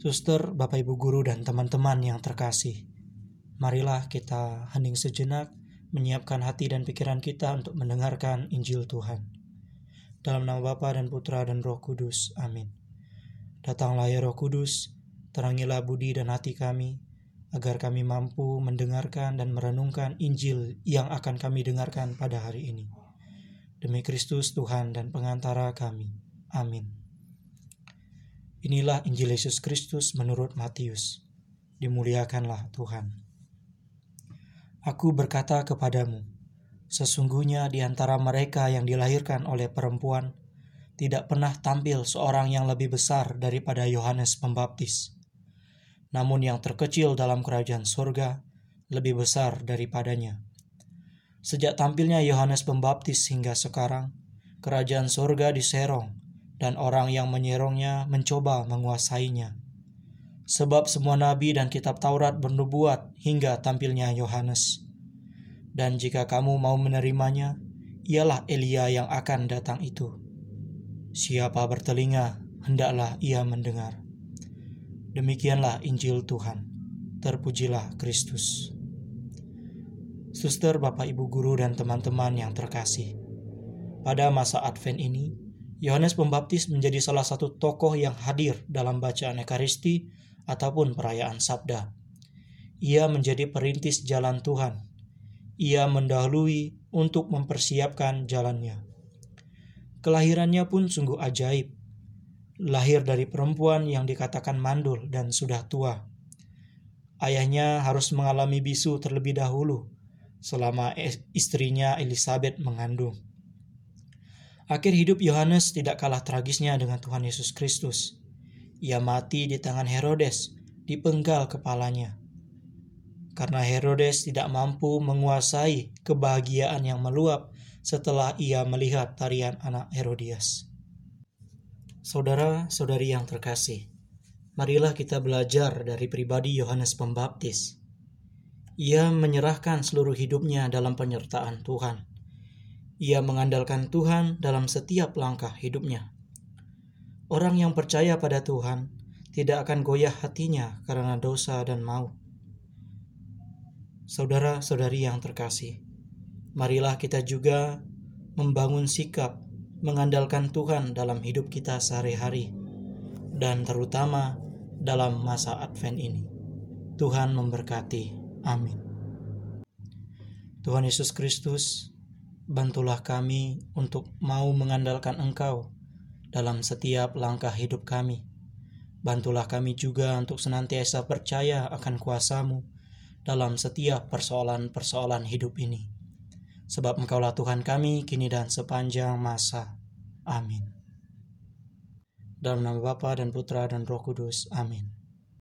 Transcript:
Suster, Bapak Ibu guru dan teman-teman yang terkasih. Marilah kita hening sejenak menyiapkan hati dan pikiran kita untuk mendengarkan Injil Tuhan. Dalam nama Bapa dan Putra dan Roh Kudus. Amin. Datanglah ya Roh Kudus, terangilah budi dan hati kami, agar kami mampu mendengarkan dan merenungkan Injil yang akan kami dengarkan pada hari ini. Demi Kristus Tuhan dan pengantara kami. Amin. Inilah Injil Yesus Kristus menurut Matius. Dimuliakanlah Tuhan. Aku berkata kepadamu, sesungguhnya di antara mereka yang dilahirkan oleh perempuan, tidak pernah tampil seorang yang lebih besar daripada Yohanes Pembaptis. Namun yang terkecil dalam kerajaan surga lebih besar daripadanya. Sejak tampilnya Yohanes Pembaptis hingga sekarang, kerajaan surga diserong dan orang yang menyerongnya mencoba menguasainya. Sebab semua nabi dan kitab Taurat bernubuat hingga tampilnya Yohanes. Dan jika kamu mau menerimanya, ialah Elia yang akan datang itu. Siapa bertelinga, hendaklah ia mendengar. Demikianlah Injil Tuhan. Terpujilah Kristus. Suster, Bapak, Ibu guru, dan teman-teman yang terkasih. Pada masa Advent ini, Yohanes Pembaptis menjadi salah satu tokoh yang hadir dalam bacaan Ekaristi ataupun perayaan Sabda. Ia menjadi perintis jalan Tuhan. Ia mendahului untuk mempersiapkan jalannya. Kelahirannya pun sungguh ajaib. Lahir dari perempuan yang dikatakan mandul dan sudah tua. Ayahnya harus mengalami bisu terlebih dahulu selama istrinya Elizabeth mengandung. Akhir hidup Yohanes tidak kalah tragisnya dengan Tuhan Yesus Kristus. Ia mati di tangan Herodes, dipenggal kepalanya. Karena Herodes tidak mampu menguasai kebahagiaan yang meluap setelah ia melihat tarian anak Herodias. Saudara-saudari yang terkasih, marilah kita belajar dari pribadi Yohanes Pembaptis. Ia menyerahkan seluruh hidupnya dalam penyertaan Tuhan ia mengandalkan Tuhan dalam setiap langkah hidupnya. Orang yang percaya pada Tuhan tidak akan goyah hatinya karena dosa dan maut. Saudara-saudari yang terkasih, marilah kita juga membangun sikap mengandalkan Tuhan dalam hidup kita sehari-hari, dan terutama dalam masa Advent ini. Tuhan memberkati. Amin. Tuhan Yesus Kristus bantulah kami untuk mau mengandalkan Engkau dalam setiap langkah hidup kami. Bantulah kami juga untuk senantiasa percaya akan kuasamu dalam setiap persoalan-persoalan hidup ini. Sebab Engkaulah Tuhan kami kini dan sepanjang masa. Amin. Dalam nama Bapa dan Putra dan Roh Kudus. Amin.